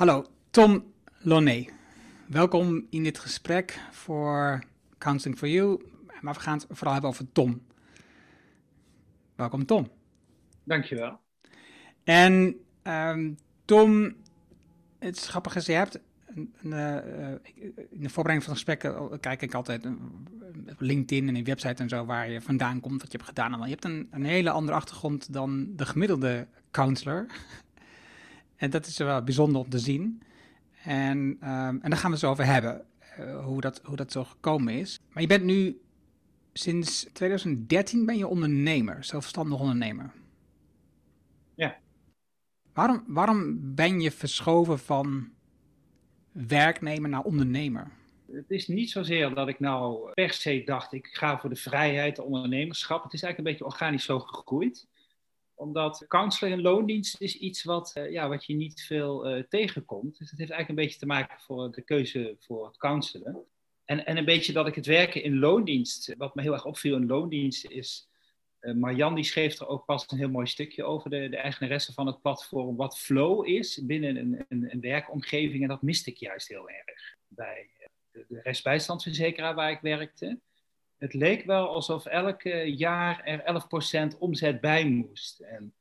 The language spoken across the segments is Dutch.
Hallo, Tom Lonné. Welkom in dit gesprek voor Counseling for You. Maar we gaan het vooral hebben over Tom. Welkom, Tom. Dankjewel. En um, Tom, het is grappig is, je hebt een, een, uh, in de voorbereiding van gesprekken kijk ik altijd op LinkedIn en in website en zo waar je vandaan komt, wat je hebt gedaan. En je hebt een, een hele andere achtergrond dan de gemiddelde counselor. En dat is wel bijzonder om te zien. En, um, en daar gaan we het zo over hebben, uh, hoe, dat, hoe dat zo gekomen is. Maar je bent nu, sinds 2013 ben je ondernemer, zelfstandig ondernemer. Ja. Waarom, waarom ben je verschoven van werknemer naar ondernemer? Het is niet zozeer dat ik nou per se dacht, ik ga voor de vrijheid, de ondernemerschap. Het is eigenlijk een beetje organisch zo gegroeid omdat counseling en loondienst is iets wat, uh, ja, wat je niet veel uh, tegenkomt. Dus het heeft eigenlijk een beetje te maken voor de keuze voor het counselen. En, en een beetje dat ik het werken in loondienst, wat me heel erg opviel in loondienst, is. Uh, Marjan die schreef er ook pas een heel mooi stukje over, de, de eigenaresse van het platform, wat flow is binnen een, een, een werkomgeving. En dat miste ik juist heel erg bij de, de waar ik werkte het leek wel alsof elke jaar er 11% omzet bij moest. En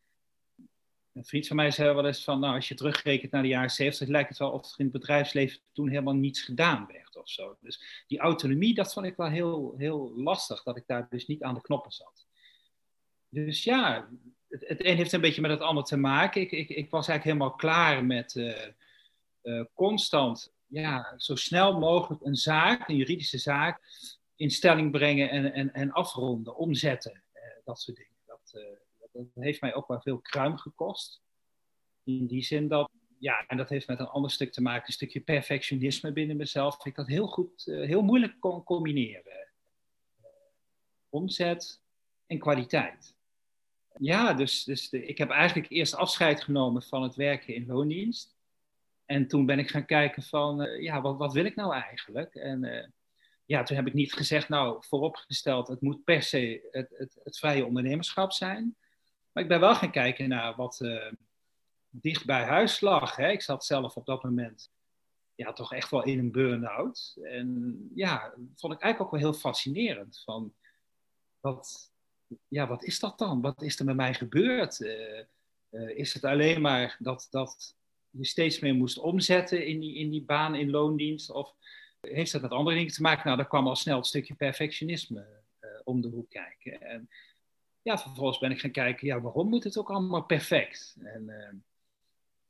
een vriend van mij zei wel eens van, nou, als je terugrekent naar de jaren 70, lijkt het wel of er in het bedrijfsleven toen helemaal niets gedaan werd of zo. Dus die autonomie, dat vond ik wel heel, heel lastig, dat ik daar dus niet aan de knoppen zat. Dus ja, het, het een heeft een beetje met het ander te maken. Ik, ik, ik was eigenlijk helemaal klaar met uh, uh, constant, ja, zo snel mogelijk een zaak, een juridische zaak, in stelling brengen en, en, en afronden, omzetten, eh, dat soort dingen. Dat, uh, dat, heeft mij ook wel veel kruim gekost. In die zin dat, ja, en dat heeft met een ander stuk te maken, een stukje perfectionisme binnen mezelf. Ik dat heel goed, uh, heel moeilijk kon combineren. omzet en kwaliteit. Ja, dus, dus ik heb eigenlijk eerst afscheid genomen van het werken in loondienst. En toen ben ik gaan kijken van, ja, wat, wat wil ik nou eigenlijk? En ja, toen heb ik niet gezegd, nou, vooropgesteld, het moet per se het, het, het vrije ondernemerschap zijn. Maar ik ben wel gaan kijken naar wat uh, dicht bij huis lag. Hè. Ik zat zelf op dat moment ja, toch echt wel in een burn-out. En ja, vond ik eigenlijk ook wel heel fascinerend. Van, wat, ja, wat is dat dan? Wat is er met mij gebeurd? Uh, uh, is het alleen maar dat, dat je steeds meer moest omzetten in die, in die baan in loondienst? Of heeft dat met andere dingen te maken? Nou, daar kwam al snel het stukje perfectionisme uh, om de hoek kijken. En ja, vervolgens ben ik gaan kijken, ja, waarom moet het ook allemaal perfect? En uh,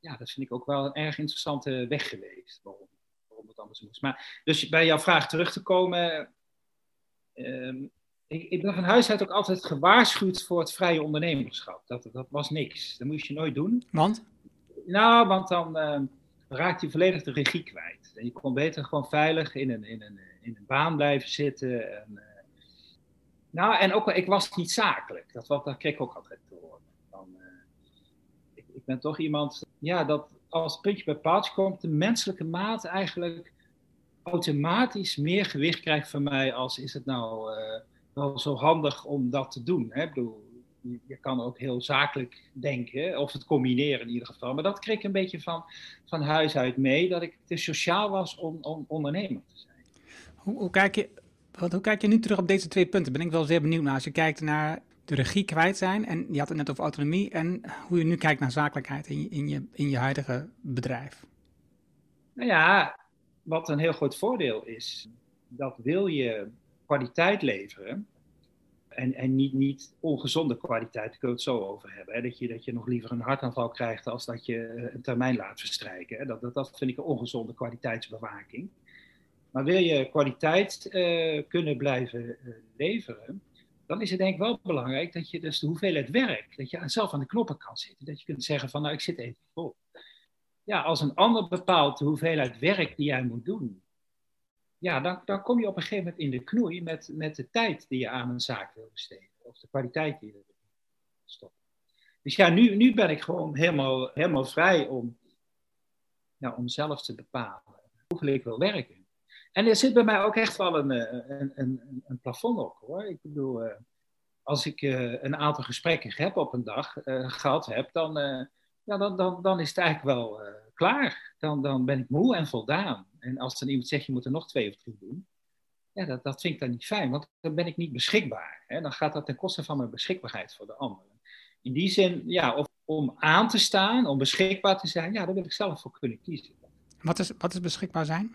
ja, dat vind ik ook wel een erg interessante weg geweest, waarom, waarom het anders moest. Maar dus bij jouw vraag terug te komen, ik, ik, ben van huis uit ook altijd gewaarschuwd voor het vrije ondernemerschap. Dat, dat was niks, dat moest je nooit doen. Want? Nou, want dan ehm, raakt je volledig de regie kwijt. En je kon beter gewoon veilig in een, in een, in een baan blijven zitten. En, uh, nou, en ook, ik was niet zakelijk. Dat, dat kreeg ik ook altijd te horen. Dan, uh, ik, ik, ben toch iemand, ja, dat als het puntje bij paaltje komt, de menselijke maat eigenlijk automatisch meer gewicht krijgt van mij als is het nou uh, wel zo handig om dat te doen. Hè? Ik bedoel, je kan ook heel zakelijk denken, of het combineren in ieder geval. Maar dat kreeg ik een beetje van, van huis uit mee, dat ik te sociaal was om, om ondernemer te zijn. Hoe, hoe, kijk je, wat, hoe kijk je nu terug op deze twee punten? Ben ik wel zeer benieuwd naar. Als je kijkt naar de regie kwijt zijn, en je had het net over autonomie, en hoe je nu kijkt naar zakelijkheid in je, in je, in je huidige bedrijf. Nou ja, wat een heel groot voordeel is, dat wil je kwaliteit leveren, en, en niet, ongezonde kwaliteit, daar kunnen we het zo over hebben. Hè? Dat, je, dat je nog liever een hartaanval krijgt als dat je eh, een termijn laat verstrijken. Hè? Dat, dat, dat vind ik een ongezonde kwaliteitsbewaking. Maar wil je kwaliteit uh, kunnen blijven uh, leveren, dan is het denk ik wel belangrijk dat je dus de hoeveelheid werk, dat je zelf aan de knoppen kan zitten. Dat je kunt zeggen van nou ik zit even vol. Ja, als een ander bepaalt de hoeveelheid werk die jij moet doen, ja, dan, kom je op een gegeven moment in de knoei met, met de tijd die je aan een zaak wil besteden. Of de kwaliteit die je wil stoppen. Dus ja, nu, nu ben ik gewoon helemaal, helemaal vrij om, ja, om zelf te bepalen hoeveel ik wil werken. En er zit bij mij ook echt wel een, eh, een, een, een plafond op hoor. Ik bedoel, eh, als ik uh, een aantal gesprekken heb op een dag gehad heb, dan, ja, dan, dan, dan is het eigenlijk wel klaar. Dan, dan ben ik moe en voldaan. En als dan iemand zegt, je moet er nog twee of drie doen, ja, dat, dat vind ik dan niet fijn, want dan ben ik niet beschikbaar. Hè? Dan gaat dat ten koste van mijn beschikbaarheid voor de anderen. In die zin, ja, of, om aan te staan, om beschikbaar te zijn, ja, daar wil ik zelf voor kunnen kiezen. Wat is, wat is beschikbaar zijn?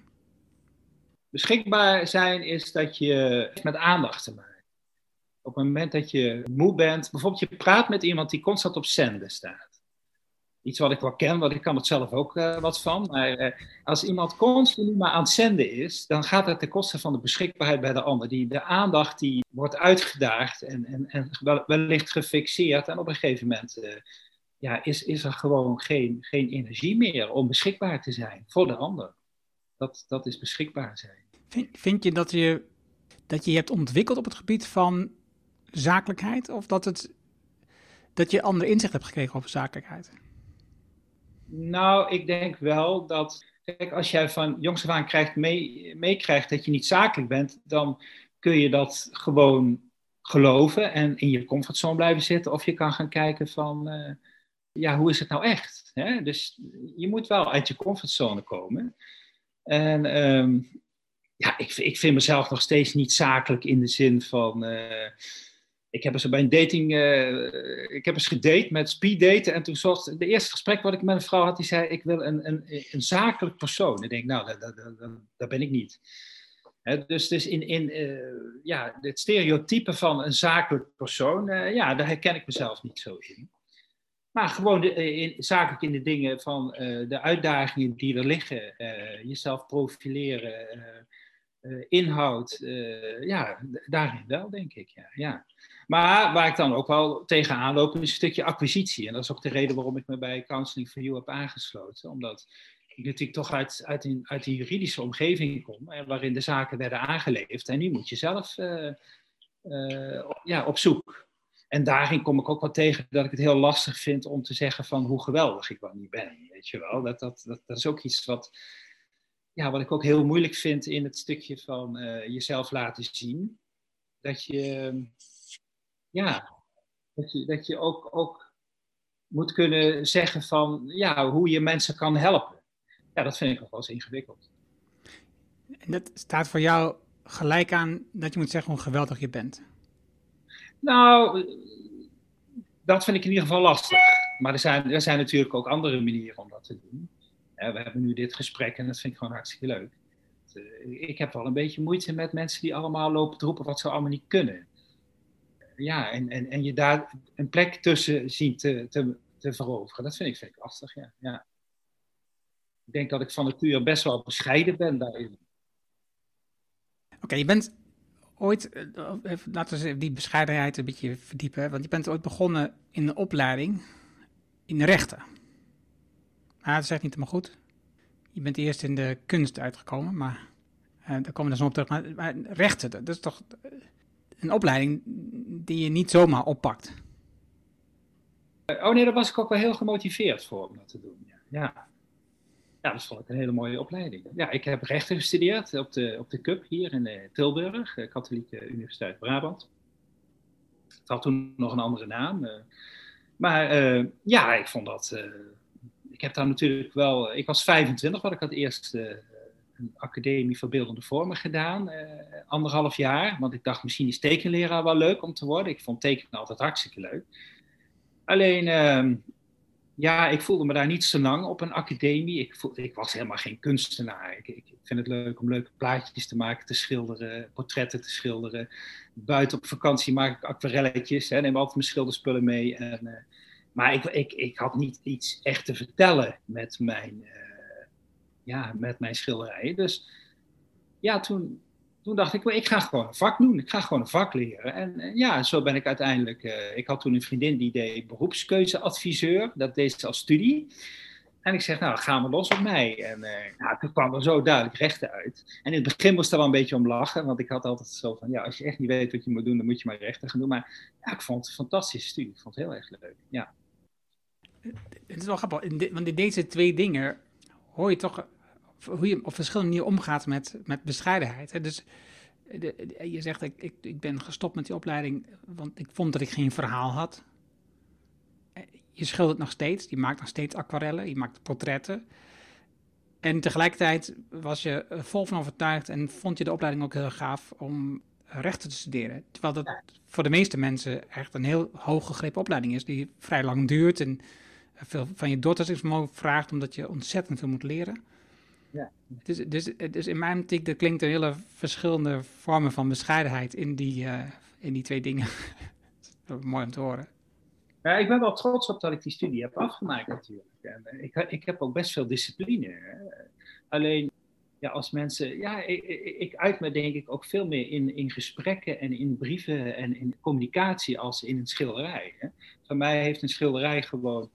Beschikbaar zijn is dat je met aandacht te maken. Op het moment dat je moe bent, bijvoorbeeld je praat met iemand die constant op zenden staat iets wat ik wel ken, want ik kan het zelf ook uh, wat van. Maar uh, als iemand constant maar aan het zenden is, dan gaat het ten koste van de beschikbaarheid bij de ander. Die, de aandacht die wordt uitgedaagd en, en, en wellicht gefixeerd. En op een gegeven moment uh, ja, is, is er gewoon geen, geen energie meer om beschikbaar te zijn voor de ander. Dat, dat is beschikbaar zijn. Vind, vind je dat je dat je hebt ontwikkeld op het gebied van zakelijkheid? Of dat, het, dat je ander inzicht hebt gekregen over zakelijkheid? Nou, ik denk wel dat. Kijk, als jij van jongs af aan krijgt, meekrijgt dat je niet zakelijk bent, dan kun je dat gewoon geloven en in je comfortzone blijven zitten. Of je kan gaan kijken van, uh, ja, hoe is het nou echt? Hè? Dus je moet wel uit je comfortzone komen. En um, ja, ik, ik vind mezelf nog steeds niet zakelijk in de zin van. Uh, ik heb eens bij een dating, uh, ik heb eens gedate met speeddaten en toen zoals de eerste gesprek wat ik met een vrouw had, die zei, ik wil een, een, een zakelijk persoon. Ik denk, nou, dat, ben ik niet. dus, dus in, in uh, ja, het stereotype van een zakelijk persoon, uh, ja, daar herken ik mezelf niet zo in. Maar gewoon in, zakelijk in de dingen van de uitdagingen die er liggen, jezelf profileren, inhoud, ja, daarin wel, denk ik. Ja, ja. Maar waar ik dan ook wel tegenaan loop, is een stukje acquisitie. En dat is ook de reden waarom ik me bij Counseling for You heb aangesloten. Omdat ik natuurlijk toch uit, uit, uit een juridische omgeving kom, waarin de zaken werden aangeleefd. En nu moet je zelf uh, uh, ja, op zoek. En daarin kom ik ook wel tegen dat ik het heel lastig vind om te zeggen van hoe geweldig ik wel niet ben. Weet je wel, dat, dat, dat, dat is ook iets wat, ja, wat ik ook heel moeilijk vind in het stukje van jezelf laten zien. Dat je ja, dat je, dat je ook, ook moet kunnen zeggen van ja, hoe je mensen kan helpen. Ja, dat vind ik nog wel eens ingewikkeld. En dat staat voor jou gelijk aan dat je moet zeggen hoe geweldig je bent. Nou, dat vind ik in ieder geval lastig. Maar er zijn, er zijn natuurlijk ook andere manieren om dat te doen. we hebben nu dit gesprek en dat vind ik gewoon hartstikke leuk. Ik heb wel een beetje moeite met mensen die allemaal lopen te roepen wat ze allemaal niet kunnen ja, en, en, en je daar een plek tussen ziet te, te, veroveren. Dat vind ik, vind ik lastig, ja. ja. Ik denk dat ik van nature best wel bescheiden ben daarin. Oké, je bent ooit, eh, even, laten we die bescheidenheid een beetje verdiepen, want je bent ooit begonnen in een opleiding in de rechten. Maar dat echt niet helemaal goed. Je bent eerst in de kunst uitgekomen, maar uh, daar komen we zo op terug. Maar rechten, dat is toch een opleiding die je niet zomaar oppakt. Oh nee, daar was ik ook wel heel gemotiveerd voor om dat te doen. Ja. ja. Dat vond ik een hele mooie opleiding. Ja, ik heb rechten gestudeerd op de, op de CUP hier in eh, Tilburg, de Katholieke Universiteit Brabant. Het had toen nog een andere naam. Eh. maar ja, ik vond dat. ik heb daar natuurlijk wel. Ik was 25, wat ik had eerst een academie voor beeldende vormen gedaan, uh, anderhalf jaar. Want ik dacht, misschien is tekenleraar wel leuk om te worden. Ik vond tekenen altijd hartstikke leuk. Alleen, uh, ja, ik voelde me daar niet zo lang op een academie. Ik, ik was helemaal geen kunstenaar. Ik, ik, vind het leuk om leuke plaatjes te maken, te schilderen, portretten te schilderen. Buiten op vakantie maak ik aquarelletjes, hè, neem altijd mijn schilderspullen mee. En, uh, maar ik, ik, ik had niet iets echt te vertellen met mijn eh, ja, met mijn schilderijen. Dus ja, toen, toen dacht ik, ik ga gewoon een vak doen. Ik ga gewoon een vak leren. En, ja, zo ben ik uiteindelijk. Uh, ik had toen een vriendin die deed beroepskeuzeadviseur. Dat deed ze als studie. En ik zeg, nou, gaan we los op mij. En uh, toen kwam er zo duidelijk rechten uit. En in het begin moest er wel een beetje om lachen. Want ik had altijd zo van, ja, als je echt niet weet wat je moet doen, dan moet je maar rechten gaan doen. Maar ja, ik vond het een fantastische studie. Ik vond het heel erg leuk, ja. Het is wel grappig, want in deze twee dingen hoor je toch hoe je op verschillende manieren omgaat met, met bescheidenheid. Hè? Dus de, je zegt, ik, ik, ik ben gestopt met die opleiding, want ik vond dat ik geen verhaal had. Je schildert nog steeds, je maakt nog steeds aquarellen, je maakt portretten. En tegelijkertijd was je vol van overtuigd en vond je de opleiding ook heel gaaf om rechten te studeren. Terwijl dat voor de meeste mensen echt een heel hoog gegrepen opleiding is, die vrij lang duurt en veel van je doorzettingsvermogen vraagt, omdat je ontzettend veel moet leren. Ja. Dus, dus, dus in mijn optiek, er klinkt een hele verschillende vormen van bescheidenheid in die, uh, in die twee dingen. Mooi om te horen. Ja, ik ben wel trots op dat ik die studie heb afgemaakt natuurlijk. En eh, ik, ik heb ook best veel discipline. Hè. Alleen, ja, als mensen... Ja, ik, ik, uit me denk ik ook veel meer in, in gesprekken en in brieven en in communicatie als in een schilderij. Hè. Voor mij heeft een schilderij gewoon...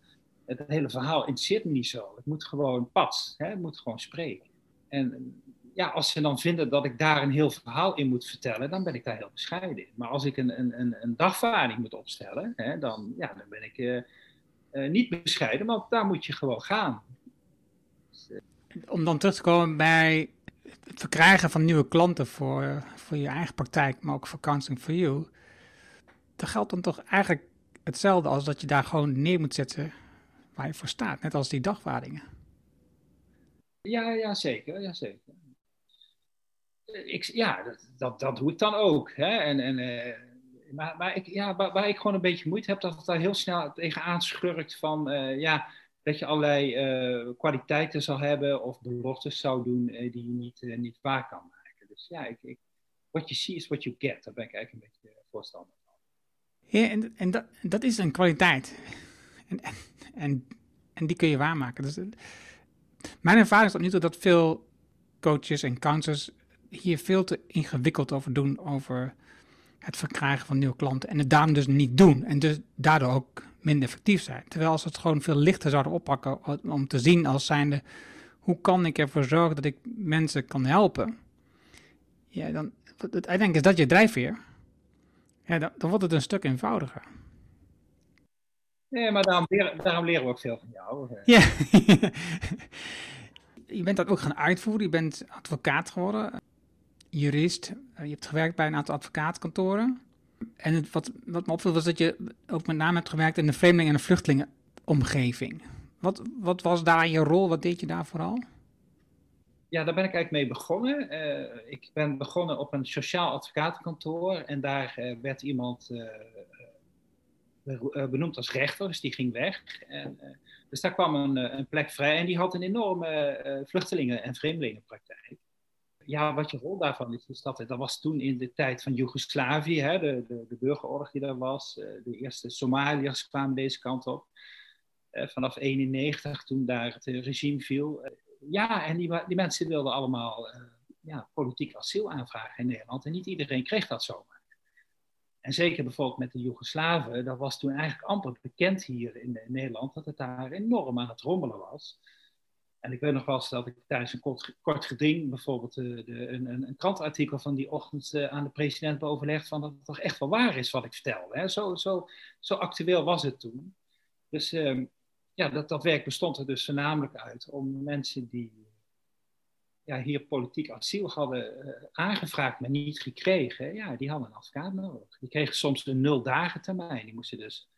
Het hele verhaal interesseert me niet zo. Het moet gewoon pas. Hè. Het moet gewoon spreken. En ja, als ze dan vinden dat ik daar een heel verhaal in moet vertellen, dan ben ik daar heel bescheiden in. Maar als ik een, een, een dagvaarding moet opstellen, hè, dan, ja, dan ben ik uh, uh, niet bescheiden, want daar moet je gewoon gaan. Dus. Om dan terug te komen bij het verkrijgen van nieuwe klanten voor, voor je eigen praktijk, maar ook voor Counseling for You. Dan geldt dan toch eigenlijk hetzelfde als dat je daar gewoon neer moet zetten waar je voor staat, net als die dagvaardingen. Ja, ja zeker. Ja, zeker ik, ja, dat, dat, dat, doe ik dan ook. Hè? En, en, uh, maar maar ik, ja, waar, waar, ik gewoon een beetje moeite heb, dat het daar heel snel tegenaan schurkt van uh, ja, dat je allerlei uh, kwaliteiten zal hebben of beloftes zou doen die je niet, niet waar kan maken. Dus ja, ik, ik, what you see is what you get. Daar ben ik eigenlijk een beetje voorstander van. Ja, en, en dat, dat is een kwaliteit. En, en, en die kun je waarmaken. Dus, mijn ervaring is tot nu dat veel coaches en counselors hier veel te ingewikkeld over doen, over het verkrijgen van nieuwe klanten. En het daarom dus niet doen. En dus daardoor ook minder effectief zijn. Terwijl als we het gewoon veel lichter zouden oppakken om te zien als zijnde, hoe kan ik ervoor zorgen dat ik mensen kan helpen? Ja, dan, uiteindelijk is dat je drijfveer. Ja, dan wordt het een stuk eenvoudiger. Nee, maar daarom leren, daarom leren we ook veel van jou. Ja. je bent dat ook gaan uitvoeren. Je bent advocaat geworden jurist. Eh, je hebt gewerkt bij een aantal advocaatkantoren. En het, wat, wat me opviel was dat je ook met name hebt gewerkt in de vreemdeling- en de vluchtelingenomgeving. Wat, wat was daar je rol? Wat deed je daar vooral? Ja, daar ben ik eigenlijk mee begonnen. Uh, ik ben begonnen op een sociaal advocatenkantoor en daar uh, werd iemand uh, benoemd als rechter, dus die ging weg. En, dus daar kwam een, een, plek vrij en die had een enorme vluchtelingen- en vreemdelingenpraktijk ja, wat je rol daarvan is, is dat, dat was toen in de tijd van Joegoslavië, hè, de, de, de burgeroorlog die daar was. Eh, de eerste Somaliërs kwamen deze kant op. Vanaf 91, toen daar het regime viel. Ja, en die, die mensen wilden allemaal ja, politiek asiel aanvragen in Nederland. En niet iedereen kreeg dat zomaar. En zeker bijvoorbeeld met de Joegoslaven, dat was toen eigenlijk amper bekend hier in, Nederland, dat het daar enorm aan het rommelen was. En ik weet nog wel eens dat ik tijdens een kort, geding bijvoorbeeld uh, de, een, een, een, krantartikel van die ochtend uh, aan de president beoverlegd van dat het toch echt wel waar is wat ik vertelde. Hè? Zo, zo, zo actueel was het toen. Dus uh, ja, dat, dat werk bestond er dus voornamelijk uit om mensen die ja, hier politiek asiel hadden eh, aangevraagd, maar niet gekregen, ja, die hadden een advocaat nodig. Die kregen soms een nul dagen termijn. Die moesten dus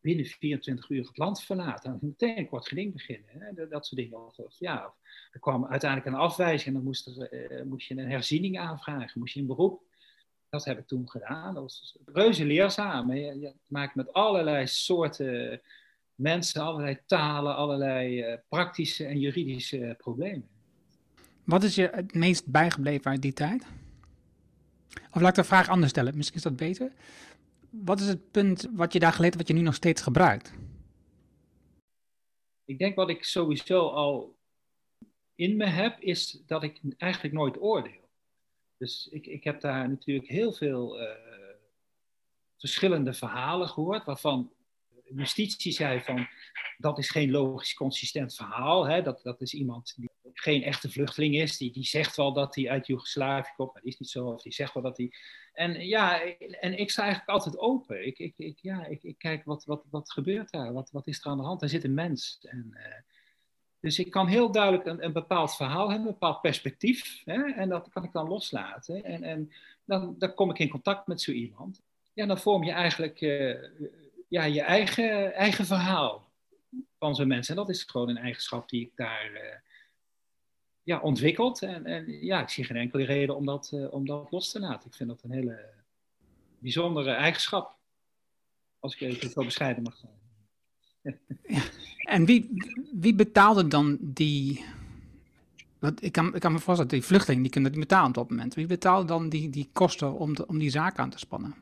binnen 24 uur het land verlaten. Dan meteen een kort geding beginnen. Hè? Dat, soort dingen. Ja, er kwam uiteindelijk een afwijzing en dan moest, uh, moest je een herziening aanvragen, moest je een beroep. Dat heb ik toen gedaan. Dat was reuze leerzaam. Je, maakt met allerlei soorten mensen, allerlei talen, allerlei uh, praktische en juridische problemen. Wat is je het meest bijgebleven uit die tijd? Of laat ik de vraag anders stellen, misschien is dat beter wat is het punt wat je daar geleerd wat je nu nog steeds gebruikt? Ik denk wat ik sowieso al in me heb, is dat ik eigenlijk nooit oordeel. Dus ik, ik heb daar natuurlijk heel veel uh, verschillende verhalen gehoord, waarvan justitie zei van dat is geen logisch consistent verhaal. Hè? Dat, dat is iemand die geen echte vluchteling is. Die, die zegt wel dat hij uit Joegoslavië komt, maar dat is niet zo. Of die zegt wel dat hij. En ja, en ik sta eigenlijk altijd open. Ik, ik, ik, ja, ik, ik kijk wat, wat, wat gebeurt daar? Wat, wat is er aan de hand? Er zit een mens. En, uh, dus ik kan heel duidelijk een, een bepaald verhaal hebben, een bepaald perspectief. Hè? En dat kan ik dan loslaten. En, en dan, dan kom ik in contact met zo iemand. Ja, dan vorm je eigenlijk uh, ja, je eigen, eigen verhaal van zo'n mensen. En dat is gewoon een eigenschap die ik daar, uh, ja, ontwikkeld. En, en, ja, ik zie geen enkele reden om dat, om dat los te laten. Ik vind dat een hele bijzondere eigenschap. Als ik even zo bescheiden mag zijn. En wie, wie betaalde dan die. Ik kan, ik kan me voorstellen, die vluchtelingen die kunnen dat niet betalen op dat moment. Wie betaalde dan die, die kosten om, om die zaak aan te spannen?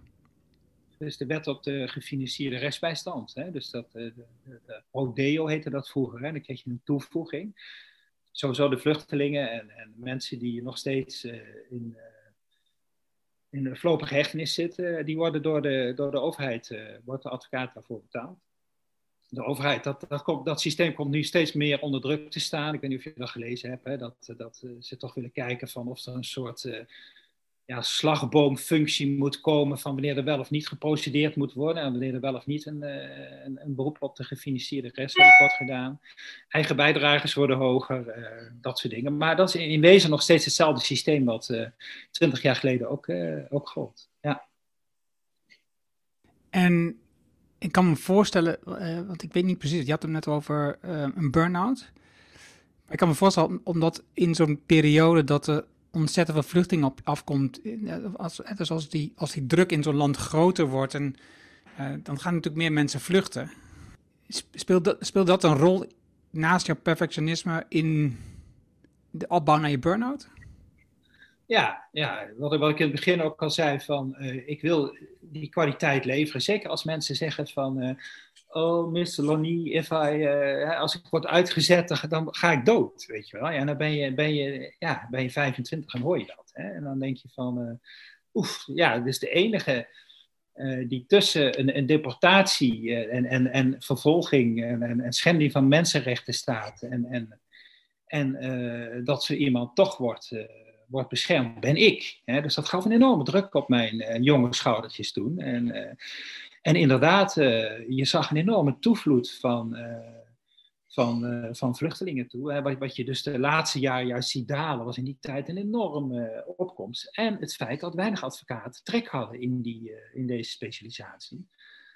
Dus de wet op de gefinancierde rechtsbijstand. Hè? Dus dat, eh, de, de, de Rodeo heette dat vroeger. Hè? Dan kreeg je een toevoeging. Sowieso de vluchtelingen en, en mensen die nog steeds uh, in, uh, in de voorlopige hechtenis zitten, die worden door de, door de overheid, wordt de advocaat daarvoor betaald de overheid, dat, dat, komt, dat systeem komt nu steeds meer onder druk te staan. Ik weet niet of je dat gelezen hebt, hè, dat, dat ze toch willen kijken van of er een soort ja, slagboomfunctie moet komen van wanneer er wel of niet geprocedeerd moet worden en wanneer er wel of niet een, uh, een, een, beroep op de gefinancierde rest wordt gedaan. Eigen bijdragers worden hoger, dat soort dingen. Maar dat is in, in, wezen nog steeds hetzelfde systeem wat twintig jaar geleden ook, ook gold. Ja. En ik kan me voorstellen, uh, want ik weet niet precies, je had het net over uh, een burn-out. Ik kan me voorstellen, omdat in zo'n periode dat er ontzettend veel vluchtelingen op afkomt, eh, als, dus als, die, als die druk in zo'n land groter wordt, en, uh, dan gaan natuurlijk meer mensen vluchten. Speelt dat, speelt dat een rol naast jouw perfectionisme in de opbouw naar je burn-out? Ja, ja wat, ik in het begin ook al zei, van uh, ik wil die kwaliteit leveren. Zeker als mensen zeggen van, oh Mr. Lonnie, uh, als ik word uitgezet, dan ga ik dood, weet je wel. Ja, dan ben je, ben je, ja, ben je 25 en hoor je dat. Hè? En dan denk je van, oef, ja, dus de enige die tussen een, een deportatie en, en, en vervolging en, en, en schending van mensenrechten staat en, en, en dat zo iemand toch wordt wordt beschermd, ben ik. Hè? Dus dat gaf een enorme druk op mijn uh, jonge schoudertjes toen. En, uh, en inderdaad, uh, je zag een enorme toevloed van, van, van vluchtelingen toe. Wat, wat, je dus de laatste jaren juist ziet dalen, was in die tijd een enorme opkomst. En het feit dat weinig advocaten trek hadden in, die, in deze specialisatie.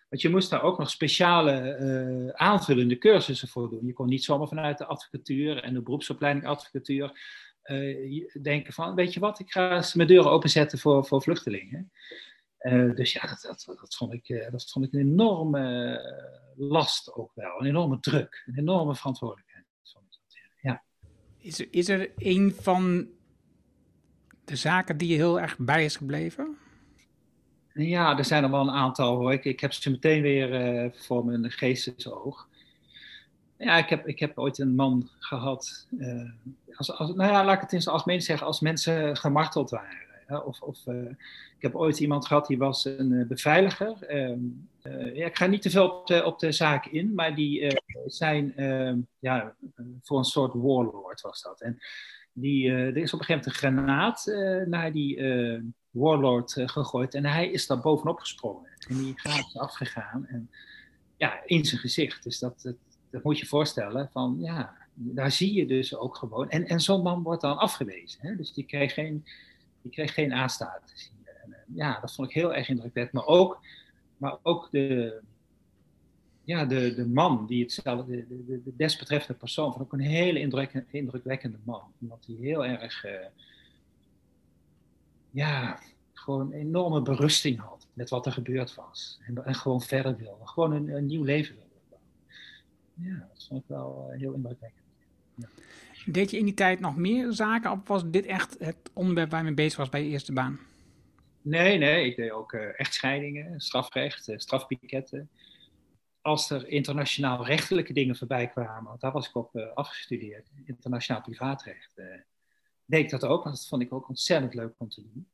Want je moest daar ook nog speciale aanvullende cursussen voor doen. Je kon niet zomaar vanuit de advocatuur en de beroepsopleiding advocatuur uh, denken van, weet je wat, ik ga mijn deuren openzetten voor, voor vluchtelingen. Uh, dus ja, dat, dat, dat, vond ik, uh, dat vond ik een enorme last ook wel, een enorme druk, een enorme verantwoordelijkheid. Ja. Is, er, is er een van de zaken die je heel erg bij is gebleven? Ja, er zijn er wel een aantal hoor. Ik, ik heb ze meteen weer voor mijn geestesoog. Ja, ik heb, ik heb ooit een man gehad. Uh, als, als, nou ja, laat ik het in zijn algemeen zeggen, als mensen gemarteld waren. Of, of uh, ik heb ooit iemand gehad die was een uh, beveiliger. Ehm, ja, ik ga niet te veel op de, op de zaak in, maar die zijn ehm, ja, voor een soort warlord was dat. En die, er is op een gegeven moment een granaat naar die warlord gegooid en hij is daar bovenop gesprongen. En die is afgegaan en ja, in zijn gezicht. Dus dat moet je voorstellen van, ja, daar zie je dus ook gewoon. En, en zo'n man wordt dan afgewezen. Hè? Dus die kreeg geen, die kreeg geen aanstaat. En, ja, dat vond ik heel erg indrukwekkend. Maar ook, maar ook de, ja, de, de man die hetzelfde, de, de, de desbetreffende persoon, vond ook een hele indruk, indrukwekkende man. Omdat hij heel erg, uh, ja, gewoon een enorme berusting had met wat er gebeurd was. En, en gewoon verder wilde, gewoon een, een nieuw leven wilde ja, dat vond ik wel uh, heel indrukwekkend. Ja. Deed je in die tijd nog meer zaken of was dit echt het onderwerp waar je mee bezig was bij je eerste baan? Nee, nee, ik deed ook uh, echtscheidingen, strafrecht, uh, strafpiketten. Als er internationaal rechtelijke dingen voorbij kwamen, want daar was ik op afgestudeerd, internationaal privaatrecht, deed ik dat ook, want dat vond ik ook ontzettend leuk om te doen.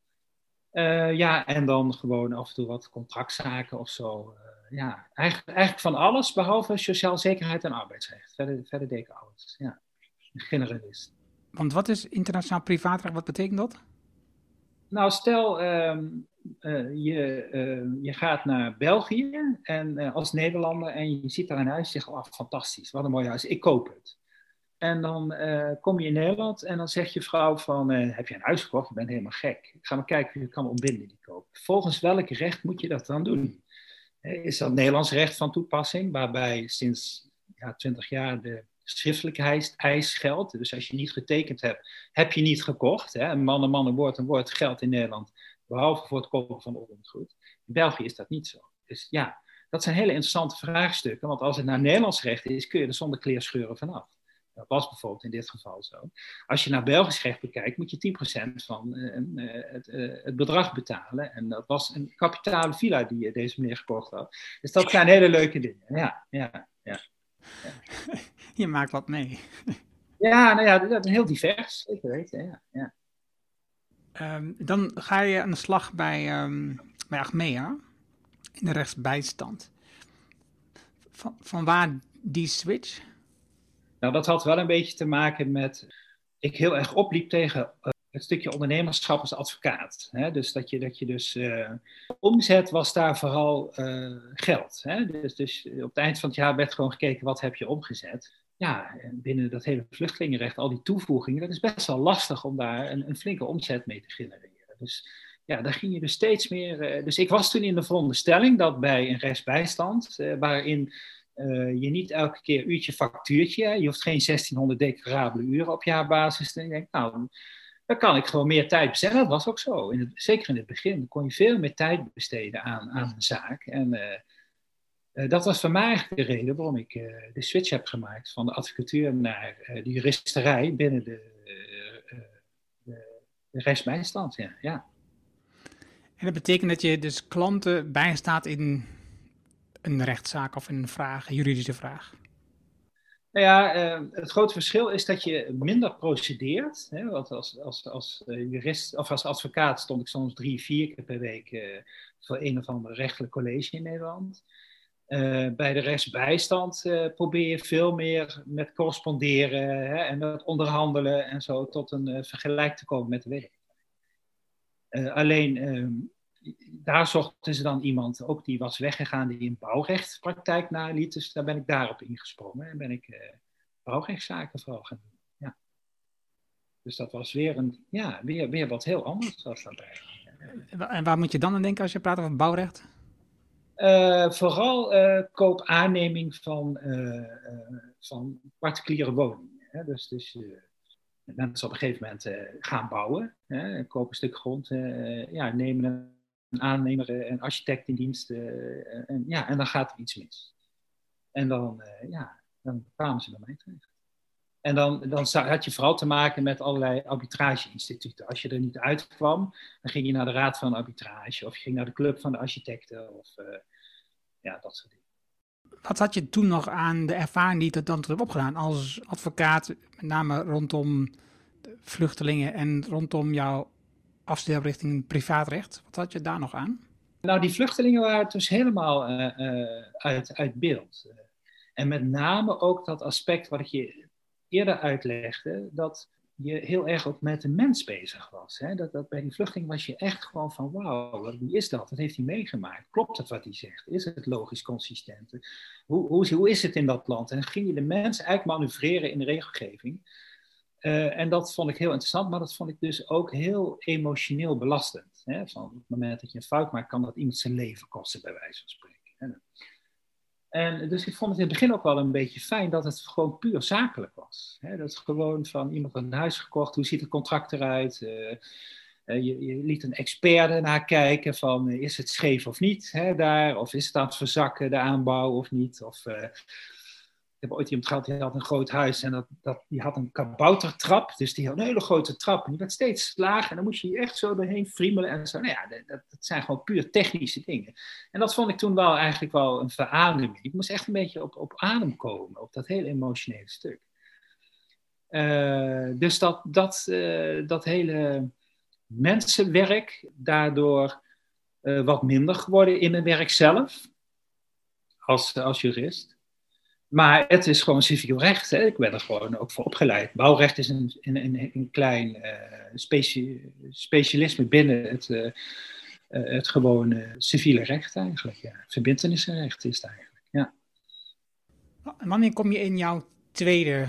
ja, en dan gewoon af en toe wat contractzaken of zo ja, eigenlijk, eigenlijk van alles behalve sociaal zekerheid en arbeidsrecht. Verder, verder deed ik alles. Ja, generalist. Want wat is internationaal privaatrecht? Wat betekent dat? Nou, stel uh, uh, je, uh, je gaat naar België en, eh, als Nederlander en je ziet daar een huis en zegt, oh fantastisch, wat een mooi huis, ik koop het. En dan kom je in Nederland en dan zegt je vrouw van, heb je een huis gekocht? Je bent helemaal gek. Ik ga maar kijken of je kan ontbinden die koop. Volgens welk recht moet je dat dan doen? Is dat Nederlands recht van toepassing, waarbij sinds ja, 20 jaar de schriftelijk eis geldt. Dus als je niet getekend hebt, heb je niet gekocht. Hè? Een man, een man, een woord, een woord geldt in Nederland, behalve voor het kopen van onroerend goed. In België is dat niet zo. Dus ja, dat zijn hele interessante vraagstukken, want als het naar Nederlands recht is, kun je er zonder kleerscheuren vanaf. Dat was bijvoorbeeld in dit geval zo. Als je naar Belgisch recht bekijkt, moet je 10% van uh, het, uh, het, bedrag betalen. En dat was een kapitale villa die deze meneer gekocht had. Dus dat zijn hele leuke dingen. Ja, ja, ja. Je maakt wat mee. Ja, nou ja, dat is heel divers. Ik weet, ja. ja. Um, dan ga je aan de slag bij, um, bij Achmea in de rechtsbijstand. Van, van waar die switch? Nou, dat had wel een beetje te maken met. Ik heel erg opliep tegen uh, het stukje ondernemerschap als advocaat. Hè? Dus dat je, dat je dus. Uh, omzet was daar vooral uh, geld. Hè? Dus, dus op het eind van het jaar werd gewoon gekeken wat heb je omgezet. Ja, binnen dat hele vluchtelingenrecht, al die toevoegingen, dat is best wel lastig om daar een, een flinke omzet mee te genereren. Dus ja, daar ging je dus steeds meer. dus ik was toen in de veronderstelling dat bij een rechtsbijstand, waarin uh, je niet elke keer uurtje factuurtje. Je hoeft geen 1600 declarabele uren op jaarbasis. En je nou, dan kan ik gewoon meer tijd besteden. Dat was ook zo. In het, zeker in het begin kon je veel meer tijd besteden aan, aan een zaak. En uh, uh, dat was voor mij de reden waarom ik de switch heb gemaakt van de advocatuur naar de juristerij binnen de, de, de rechtsbijstand. Ja. ja. En dat betekent dat je dus klanten bijstaat in een rechtszaak of een vraag, een juridische vraag? Nou ja, uh, het grote verschil is dat je minder procedeert. Hè, want als, als, als uh, jurist of als advocaat stond ik soms drie, vier keer per week uh, voor een of ander rechtelijk college in Nederland. bij de rechtsbijstand probeer je veel meer met corresponderen hè, en met onderhandelen en zo tot een vergelijk te komen met de werk. alleen ehm, daar zochten ze dan iemand, ook die was weggegaan, die een bouwrechtspraktijk naliet. Dus daar ben ik daarop ingesprongen en ben ik uh, bouwrechtszaken vooral gaan doen. Ja. Dus dat was weer, een, ja, weer, weer wat heel anders was daarbij. En waar moet je dan aan denken als je praat over bouwrecht? Uh, vooral uh, koop-aanneming van, van particuliere woningen. Hè? Dus, dus mensen op een gegeven moment gaan bouwen, hè? kopen een stuk grond, ja, nemen een aannemer, een architect in dienst. Eh, en, ja, en dan gaat er iets mis. En dan, eh, ja, dan kwamen ze bij mij terecht. En dan, dan had je vooral te maken met allerlei arbitrage-instituten. Als je er niet uitkwam, dan ging je naar de Raad van Arbitrage of je ging naar de Club van de Architecten of ja, dat soort dingen. Wat had je toen nog aan de ervaring die je dan hebt opgedaan als advocaat, met name rondom vluchtelingen en rondom jouw afstuderen richting privaatrecht. Wat had je daar nog aan? Nou, die vluchtelingen waren dus helemaal uh, uit, uit beeld. En met name ook dat aspect wat ik je eerder uitlegde, dat je heel erg ook met de mens bezig was. Hè? Dat, dat bij die vluchteling was je echt gewoon van, wauw, wie is dat? Wat heeft hij meegemaakt? Klopt het wat hij zegt? Is het logisch consistent? Hoe, hoe, hoe is het in dat land? En ging je de mens eigenlijk manoeuvreren in de regelgeving. Uh, en dat vond ik heel interessant, maar dat vond ik dus ook heel emotioneel belastend. Hè? Van op het moment dat je een fout maakt, kan dat iemand zijn leven kosten, bij wijze van spreken. Hè? En dus ik vond het in het begin ook wel een beetje fijn dat het gewoon puur zakelijk was. Hè? Dat is gewoon van iemand een huis gekocht, hoe ziet het contract eruit? Uh, je, je, liet een expert ernaar kijken van is het scheef of niet hè, daar? Of is het aan het verzakken, de aanbouw of niet? Of heb ooit iemand gehad, die had een groot huis en dat, dat, die had een kaboutertrap. Dus die had een hele grote trap en die werd steeds lager. En dan moest je echt zo doorheen friemelen en zo. Nou ja, dat, dat, zijn gewoon puur technische dingen. En dat vond ik toen wel eigenlijk wel een verademing. Ik moest echt een beetje op, op adem komen, op dat hele emotionele stuk. Uh, dus dat, dat, uh, dat hele mensenwerk daardoor uh, wat minder geworden in mijn werk zelf, als, als jurist. Maar het is gewoon civiel recht. Hè? Ik ben er gewoon ook voor opgeleid. Bouwrecht is een, een, een, een klein uh, specialisme binnen het, uh, het gewone civiele recht eigenlijk. Ja. Verbintenissenrecht is het eigenlijk. Ja. Wanneer kom je in jouw tweede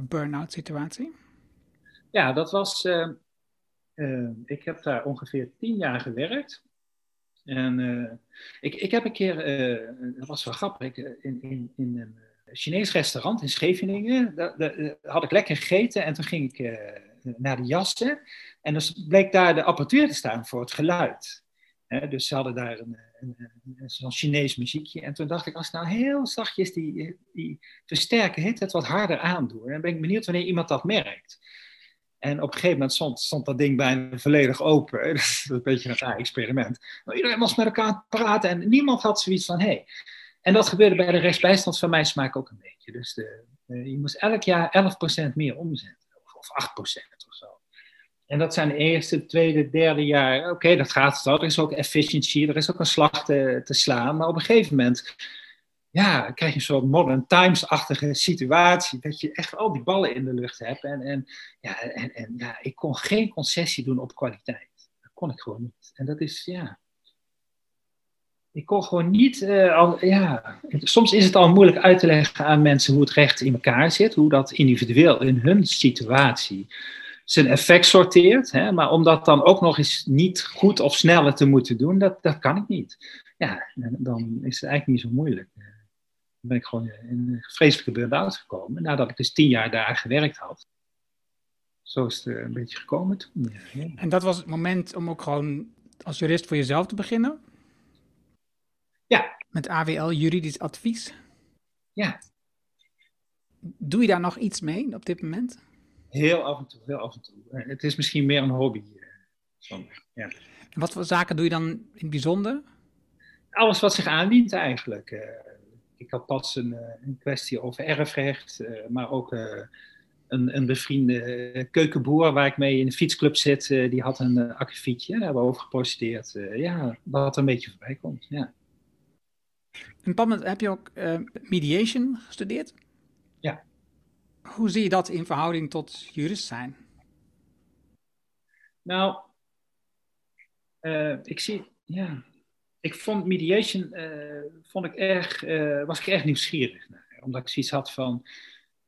burn-out situatie? Ja, dat was. ik heb daar ongeveer tien jaar gewerkt. En uh, ik, ik heb een keer, uh, dat was wel grappig, ik, in, in, in een Chinees restaurant in Scheveningen. Daar, had ik lekker gegeten en toen ging ik naar de jassen. En dus bleek daar de apparatuur te staan voor het geluid. dus ze hadden daar een, een, een, zo'n Chinees muziekje. En toen dacht ik, als nou heel zachtjes die, die versterker hit het wat harder aandoen. Dan ben ik benieuwd wanneer iemand dat merkt. En op een gegeven moment stond, dat ding bijna volledig open. Dat is een beetje een raar experiment. Maar iedereen was met elkaar praten en niemand had zoiets van, hé. Hey. En dat gebeurde bij de rechtsbijstand van mij smaak ook een beetje. Dus de, je moest elk jaar 11% meer omzetten. Of 8% of zo. En dat zijn de eerste, tweede, derde jaar. Oké, dat gaat wel. Er is ook efficiency, er is ook een slag te, te slaan. Maar op een gegeven moment ja, krijg je een soort modern times-achtige situatie. Dat je echt al die ballen in de lucht hebt. En, en, ja, en, en ja, ik kon geen concessie doen op kwaliteit. Dat kon ik gewoon niet. En dat is, ja. Ik kon gewoon niet. Uh, al, ja, soms is het al moeilijk uit te leggen aan mensen hoe het recht in elkaar zit. Hoe dat individueel in hun situatie zijn effect sorteert. Hè? Maar om dat dan ook nog eens niet goed of sneller te moeten doen, dat, dat kan ik niet. Ja, dan is het eigenlijk niet zo moeilijk ben ik gewoon in een vreselijke burn-out gekomen. Nadat ik dus tien jaar daar gewerkt had. Zo is het een beetje gekomen toen. Ja, En dat was het moment om ook gewoon als jurist voor jezelf te beginnen? Ja. Met AWL juridisch advies? Ja. Doe je daar nog iets mee op dit moment? Heel af en toe, heel af en toe. Eh, het is misschien meer een hobby. Eh, ja. En wat voor zaken doe je dan in het bijzonder? Alles wat zich aandient eigenlijk. Ik had pas een, eh, een kwestie over erfrecht, eh, maar ook eh, een, een bevriende keukenboer waar ik mee in de fietsclub zit, die had een uh, akkefietje. Daar hebben we over geprocedeerd. ja, wat een beetje voorbij komt. Ja. En Pam, heb je ook mediation gestudeerd? Ja. Hoe zie je dat in verhouding tot jurist zijn? Nou, ik zie, ja, ik vond mediation, uh, vond ik erg, uh, was ik erg nieuwsgierig naar. Omdat ik zoiets had van,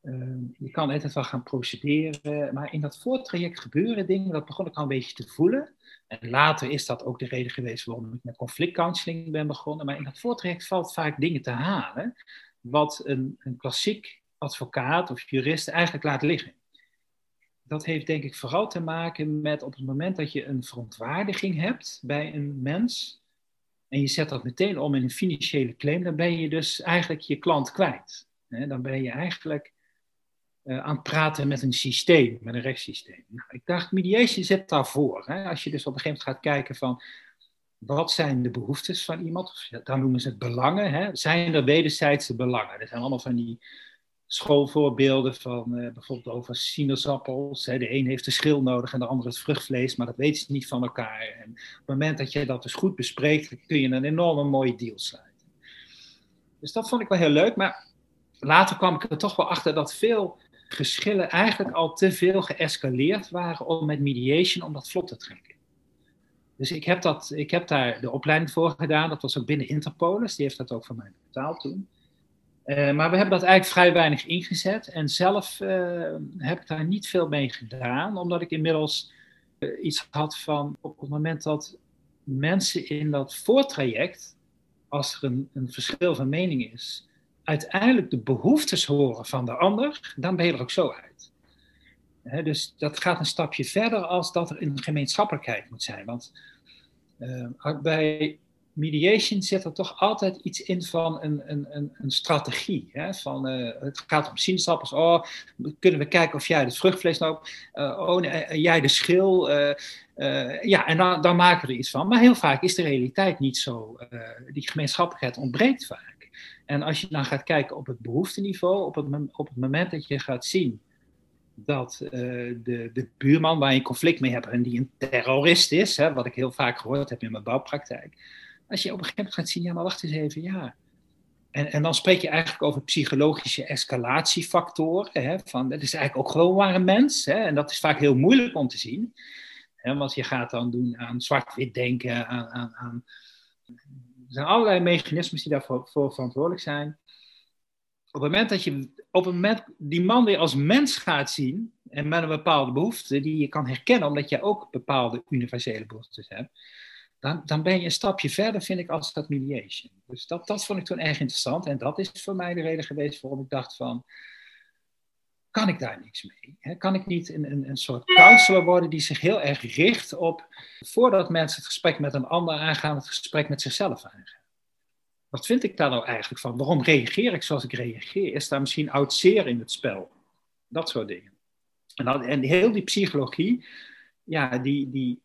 uh, je kan altijd wel gaan procederen, maar in dat voortraject gebeuren dingen, dat begon ik al een beetje te voelen. En later is dat ook de reden geweest waarom ik met conflictcounseling ben begonnen. Maar in dat voortraject valt vaak dingen te halen, wat een, een klassiek advocaat of jurist eigenlijk laat liggen. Dat heeft denk ik vooral te maken met op het moment dat je een verontwaardiging hebt bij een mens, en je zet dat meteen om in een financiële claim, dan ben je dus eigenlijk je klant kwijt. Dan ben je eigenlijk uh, aan het praten met een systeem, met een rechtssysteem. Nou, ik dacht, mediation zit daarvoor. Als je dus op een gegeven moment gaat kijken van, wat zijn de behoeftes van iemand? Dan noemen ze het belangen. Zijn er wederzijdse belangen? Dat zijn allemaal van die schoolvoorbeelden van uh, bijvoorbeeld over sinaasappels. De een heeft de schil nodig en de ander het vruchtvlees, maar dat weten ze niet van elkaar. En op het moment dat je dat dus goed bespreekt, kun je een enorme mooie deal sluiten. Dus dat vond ik wel heel leuk, maar later kwam ik er toch wel achter dat veel geschillen eigenlijk al te veel geëscaleerd waren om met mediation om dat vlot te trekken. Dus ik heb, dat, ik heb daar de opleiding voor gedaan, dat was ook binnen Interpolis, die heeft dat ook van mij betaald toen. Eh, maar we hebben dat eigenlijk vrij weinig ingezet. En zelf uh, heb ik daar niet veel mee gedaan, omdat ik inmiddels uh, iets had van op het moment dat mensen in dat voortraject, als er een, een, verschil van mening is, uiteindelijk de behoeftes horen van de ander, dan ben je er ook zo uit. dus dat gaat een stapje verder als dat er een gemeenschappelijkheid moet zijn. Want bij mediation zit er toch altijd iets in van een, een, een, een strategie. Hè? Van, uh, het gaat om sinaasappels. Oh, kunnen we kijken of jij het vruchtvlees nou... Uh, oh, eh, jij de schil. ja, en dan, dan maken we er iets van. Maar heel vaak is de realiteit niet zo. die gemeenschappelijkheid ontbreekt vaak. En als je dan gaat kijken op het behoefteniveau... op het, op het moment dat je gaat zien dat de, de buurman waar je conflict mee hebt en die een terrorist is, hè, wat ik heel vaak gehoord heb in mijn bouwpraktijk, als je op een gegeven moment gaat zien, ja, maar wacht eens even, ja. En, en dan spreek je eigenlijk over psychologische escalatiefactoren. Hè, van, dat is eigenlijk ook gewoon waar een mens. Hè, en dat is vaak heel moeilijk om te zien. Hè, want je gaat dan doen aan zwart-wit denken, aan, aan, aan, er zijn allerlei mechanismes die daarvoor voor verantwoordelijk zijn. Op het moment dat je op het moment die man weer als mens gaat zien en met een bepaalde behoefte die je kan herkennen, omdat je ook bepaalde universele behoeftes hebt, dan, dan ben je een stapje verder, vind ik, als dat mediation. Dus dat, dat vond ik toen erg interessant. En dat is voor mij de reden geweest waarom ik dacht van, kan ik daar niks mee? Kan ik niet een, een, een soort counselor worden die zich heel erg richt op, voordat mensen het gesprek met een ander aangaan, het gesprek met zichzelf aangaan? Wat vind ik daar nou eigenlijk van? Waarom reageer ik zoals ik reageer? Is daar misschien oud zeer in het spel? Dat soort dingen. En, en heel die psychologie, ja, die, die,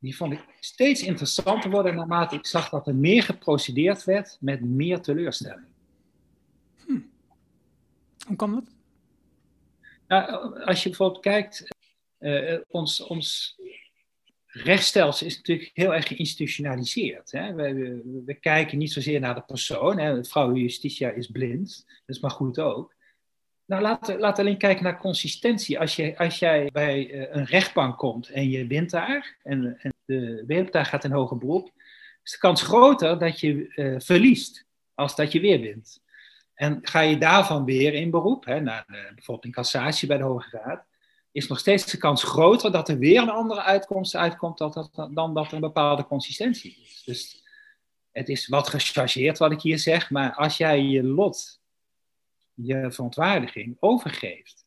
die vond ik steeds interessanter worden naarmate ik zag dat er meer geprocedeerd werd met meer teleurstelling. Hm. Hoe kan dat? Nou, als je bijvoorbeeld kijkt, uh, ons, ons rechtsstelsel is natuurlijk heel erg geïnstitutionaliseerd. Hè? We, we, we, kijken niet zozeer naar de persoon. Hè? Vrouw Justitia is blind, dat is maar goed ook. Nou, laat, alleen kijken naar consistentie. Als, je, als jij bij uh, een rechtbank komt en je wint daar, en, en de wereldtuig gaat in hoger beroep, is de kans groter dat je uh, verliest als dat je weer wint. En ga je daarvan weer in beroep, hè, naar de, bijvoorbeeld in cassatie bij de Hoge Raad, is nog steeds de kans groter dat er weer een andere uitkomst uitkomt dan dat, dan dat er een bepaalde consistentie is. Dus het is wat gechargeerd wat ik hier zeg, maar als jij je lot, je verontwaardiging overgeeft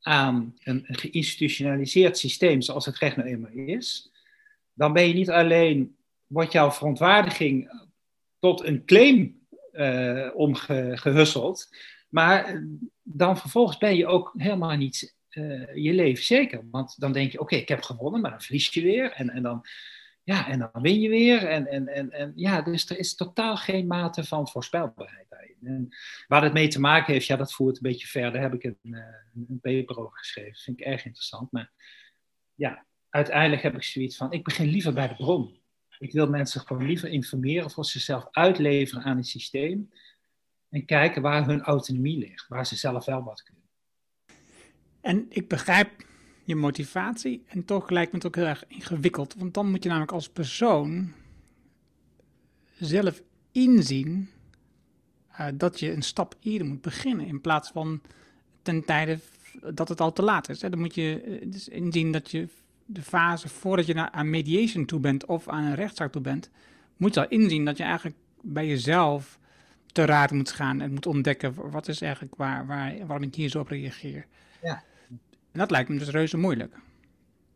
aan een geïnstitutionaliseerd systeem zoals het recht nou eenmaal is, dan ben je niet alleen, wordt jouw verontwaardiging tot een claim uh, omgehusseld, maar dan vervolgens ben je ook helemaal niet uh, je leven zeker. Want dan denk je, oké, ik heb gewonnen, maar dan verlies je weer. En, en, dan, ja, en dan win je weer. En, en, en, en ja, dus er is totaal geen mate van voorspelbaarheid daarin. En waar het mee te maken heeft, ja, dat voert een beetje verder. Heb ik een, uh, een paper over geschreven. Dat vind ik erg interessant. Maar ja, uiteindelijk heb ik zoiets van, ik begin liever bij de bron. Ik wil mensen gewoon liever informeren voor zichzelf uitleveren aan het systeem. En kijken waar hun autonomie ligt, waar ze zelf wel wat kunnen. En ik begrijp je motivatie en toch lijkt me het ook heel erg ingewikkeld. Want dan moet je namelijk als persoon zelf inzien uh, dat je een stap eerder moet beginnen. In plaats van ten tijde dat het al te laat is. Hè. Dan moet je uh, dus inzien dat je de fase voordat je naar, aan mediation toe bent of aan een rechtszaak toe bent, moet je al inzien dat je eigenlijk bij jezelf te raad moet gaan en moet ontdekken wat is eigenlijk waar, waar, waarom ik hier zo op reageer. Ja. En dat lijkt me dus reuze moeilijk.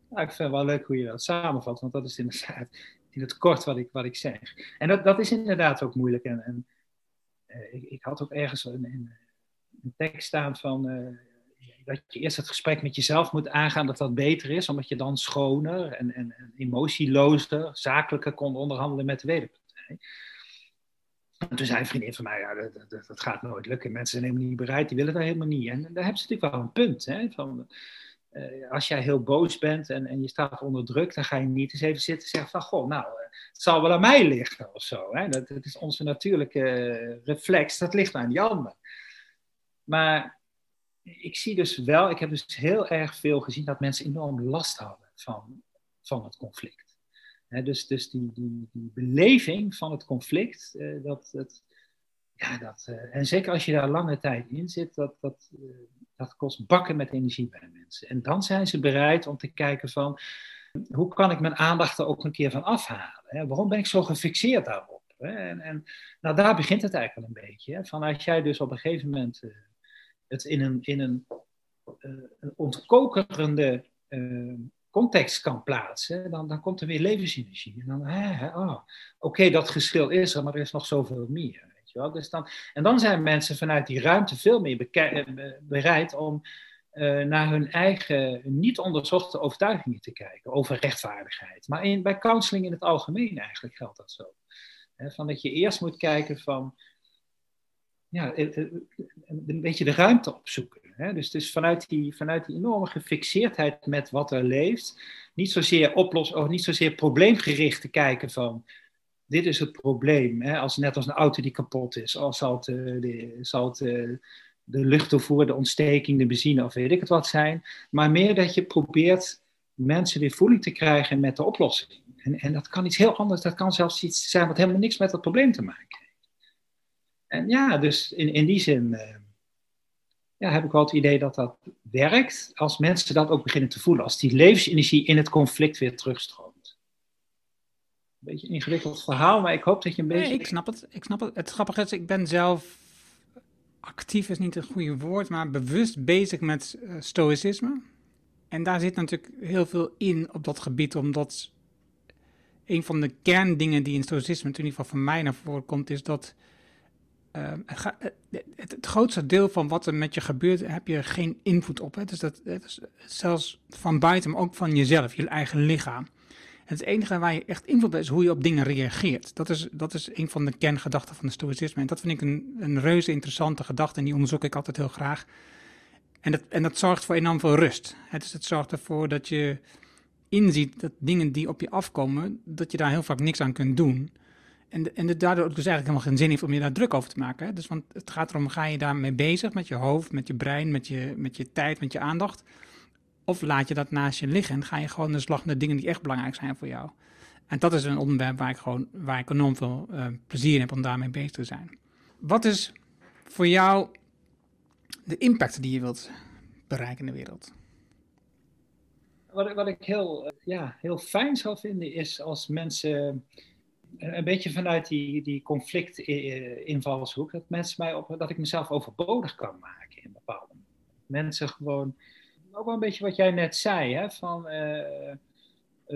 Ik vind het wel leuk hoe je dat samenvat, want dat is inderdaad in het kort wat ik, wat ik zeg. En dat, dat is inderdaad ook moeilijk. En, en uh, ik, ik, had ook ergens een, een, tekst staan van uh, dat je eerst het gesprek met jezelf moet aangaan, dat dat beter is, omdat je dan schoner en, en, en emotielozer, zakelijker kon onderhandelen met de wederpartij. En toen zei een vriendin van mij, ja, dat, dat, dat, gaat nooit lukken. Mensen zijn helemaal niet bereid, die willen dat helemaal niet. En daar hebben ze natuurlijk wel een punt. Hè, van, uh, als jij heel boos bent en, en je staat onder druk, dan ga je niet eens even zitten en zeggen van, goh, nou, uh, het zal wel aan mij liggen of zo. Hè? Dat, dat is onze natuurlijke reflex, dat ligt aan die ander. Maar ik zie dus wel, ik heb dus heel erg veel gezien dat mensen enorm last hadden van, van het conflict dus dus die, die, die beleving van het conflict, uh, dat, dat, ja, dat, uh, en zeker als je daar lange tijd in zit, dat, dat, uh, dat kost bakken met energie bij mensen. En dan zijn ze bereid om te kijken van, hoe kan ik mijn aandacht er ook een keer van afhalen? Hè? Waarom ben ik zo gefixeerd daarop? Hè? En, en nou, daar begint het eigenlijk een beetje. Van als jij dus op een gegeven moment het in een, in een, een ontkokerende context kan plaatsen, dan, dan komt er weer levensenergie. En dan, oh, oké, dat geschil is er, maar er is nog zoveel meer. Weet je wel? Dus dan, en dan zijn mensen vanuit die ruimte veel meer eh, bereid om uh, naar hun eigen niet onderzochte overtuigingen te kijken over rechtvaardigheid. Maar in, bij counseling in het algemeen eigenlijk geldt dat zo. van dat je eerst moet kijken van, ja, eh, een beetje de ruimte opzoeken. Hè? Dus, dus vanuit, die, vanuit die enorme gefixeerdheid met wat er leeft, niet zozeer oplossen, of niet zozeer probleemgericht te kijken van dit is het probleem. Hè? Als, net als een auto die kapot is, of zal het, uh, de, zal het uh, de luchttoevoer, de ontsteking, de benzine of weet ik het wat zijn. Maar meer dat je probeert mensen weer voeling te krijgen met de oplossing. En, en dat kan iets heel anders, dat kan zelfs iets zijn wat helemaal niks met dat probleem te maken heeft. En ja, dus in, in die zin. Uh, ja, heb ik wel het idee dat dat werkt als mensen dat ook beginnen te voelen. Als die levensenergie in het conflict weer terugstroomt. beetje een ingewikkeld verhaal, maar ik hoop dat je een beetje... Nee, ik snap het. Ik snap het. Het grappige is, ik ben zelf actief is niet het goede woord, maar bewust bezig met uh, stoïcisme. En daar zit natuurlijk heel veel in op dat gebied, omdat een van de kerndingen die in stoïcisme, in ieder geval van mij naar voren komt, is dat uh, het, het, het, grootste deel van wat er met je gebeurt, heb je geen invloed op. Hè? Dus dat, is zelfs van buiten, maar ook van jezelf, je eigen lichaam. En het enige waar je echt invloed op is hoe je op dingen reageert. Dat is, dat is een van de kerngedachten van de stoïcisme. En dat vind ik een, een reuze interessante gedachte en die onderzoek ik altijd heel graag. En dat, en dat zorgt voor enorm veel rust. Het, dus het zorgt ervoor dat je inziet dat dingen die op je afkomen, dat je daar heel vaak niks aan kunt doen. En, en daardoor dus eigenlijk helemaal geen zin heeft om je daar druk over te maken. Hè? Dus want het gaat erom, ga je daarmee bezig met je hoofd, met je brein, met je, met je tijd, met je aandacht. Of laat je dat naast je liggen en ga je gewoon de slag naar dingen die echt belangrijk zijn voor jou. En dat is een onderwerp waar ik gewoon waar ik enorm veel uh, plezier in heb om daarmee bezig te zijn. Wat is voor jou de impact die je wilt bereiken in de wereld? Wat, wat ik heel, eh, ja, heel fijn zou vinden is als mensen eh, een beetje vanuit die, die conflict-invalshoek, dat mensen mij op, dat ik mezelf overbodig kan maken in bepaalde mensen gewoon, ook wel een beetje wat jij net zei, hè, van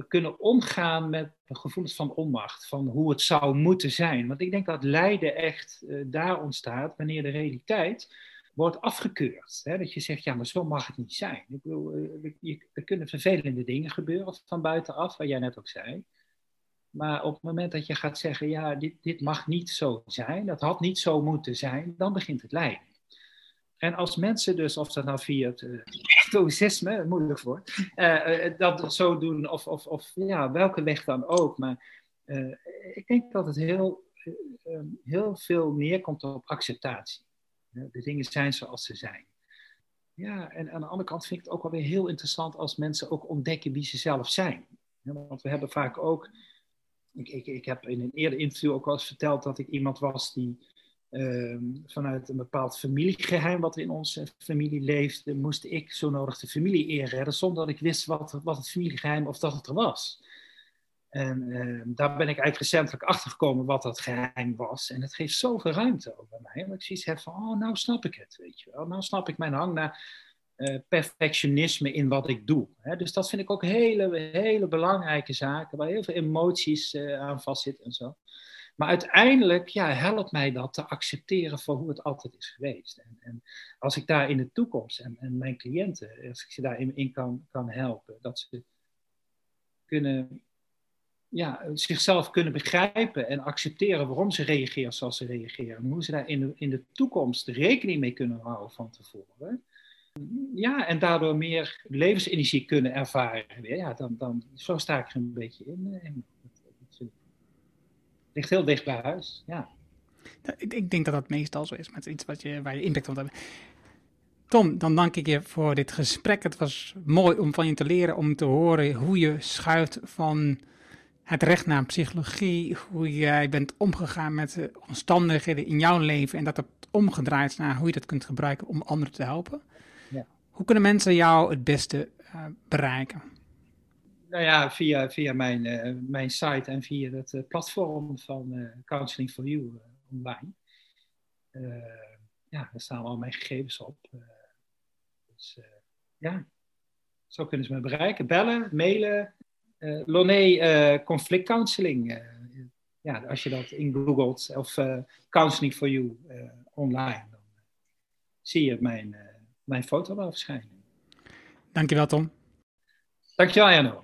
kunnen omgaan met gevoelens van onmacht, van hoe het zou moeten zijn. Want ik denk dat lijden echt daar ontstaat wanneer de realiteit wordt afgekeurd. Hè? Dat je zegt, ja, maar zo mag het niet zijn. Ik bedoel, eh, er kunnen vervelende dingen gebeuren van buitenaf, wat jij net ook zei. Maar op het moment dat je gaat zeggen, ja, dit, dit mag niet zo zijn, dat had niet zo moeten zijn, dan begint het lijden. En als mensen dus, of dat nou via het uh, stoïcisme, moeilijk woord, uh, dat zo doen, of, of, of ja, welke weg dan ook. Maar ik denk dat het heel, heel veel neerkomt op acceptatie. De dingen zijn zoals ze zijn. Ja, en aan de andere kant vind ik het ook wel weer heel interessant als mensen ook ontdekken wie ze zelf zijn. want we hebben vaak ook. Ik, ik, ik heb in een eerder interview ook wel eens verteld dat ik iemand was die uh, vanuit een bepaald familiegeheim wat in onze familie leefde, moest ik zo nodig de familie eerredden zonder dat ik wist wat, wat het familiegeheim of dat het er was. En uh, daar ben ik eigenlijk recentelijk achter gekomen wat dat geheim was. En het geeft zoveel ruimte over mij. Omdat ik zoiets heb van, oh, nou snap ik het, weet je wel. Nou snap ik mijn hang naar uh, perfectionisme in wat ik doe. Hè? Dus dat vind ik ook hele, hele belangrijke zaken, waar heel veel emoties uh, aan vastzitten en zo. Maar uiteindelijk ja, helpt mij dat te accepteren voor hoe het altijd is geweest. En, en als ik daar in de toekomst en, en, mijn cliënten, als ik ze daarin in kan, kan helpen, dat ze kunnen ja, zichzelf kunnen begrijpen en accepteren waarom ze reageren zoals ze reageren. En hoe ze daar in de, in de toekomst rekening mee kunnen houden van tevoren. Ja, en daardoor meer levensenergie kunnen ervaren. Ja, dan, dan, zo sta ik er een beetje in. Het ligt heel dicht bij huis, ja. Ik, ik denk dat dat meestal zo is met iets wat je, waar je impact op hebt. Tom, dan dank ik je voor dit gesprek. Het was mooi om van je te leren, om te horen hoe je schuift van het recht naar psychologie, hoe jij bent omgegaan met de omstandigheden in jouw leven en dat het omgedraaid is naar hoe je dat kunt gebruiken om anderen te helpen. Hoe kunnen mensen jou het beste uh, bereiken? Nou ja, via, via mijn, uh, mijn site en via het uh, platform van Counseling for You online. ja, daar staan al mijn gegevens op. dus ja, zo kunnen ze me bereiken. Bellen, mailen, uh, Loné conflict counseling. Ja, als je dat ingoogelt of counseling for you online, dan zie je mijn, mijn foto wel verschijnen. Dankjewel Tom. Dankjewel Jano.